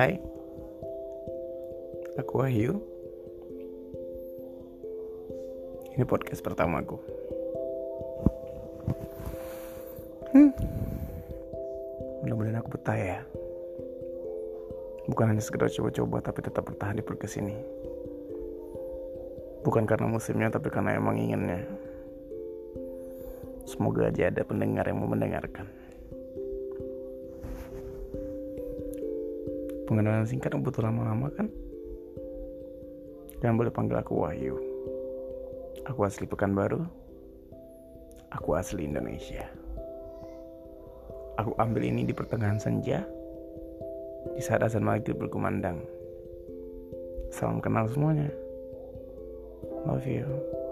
Hai, aku Wahyu. Ini podcast pertamaku. Hmm. Mudah-mudahan aku betah ya. Bukan hanya sekedar coba-coba tapi tetap bertahan di podcast ini. Bukan karena musimnya tapi karena emang inginnya. Semoga aja ada pendengar yang mau mendengarkan. Pengenalan singkat butuh lama-lama kan? Jangan boleh panggil aku Wahyu. Aku asli Pekanbaru. Aku asli Indonesia. Aku ambil ini di pertengahan senja. Di saat azan maghrib berkumandang. Salam kenal semuanya. Love you.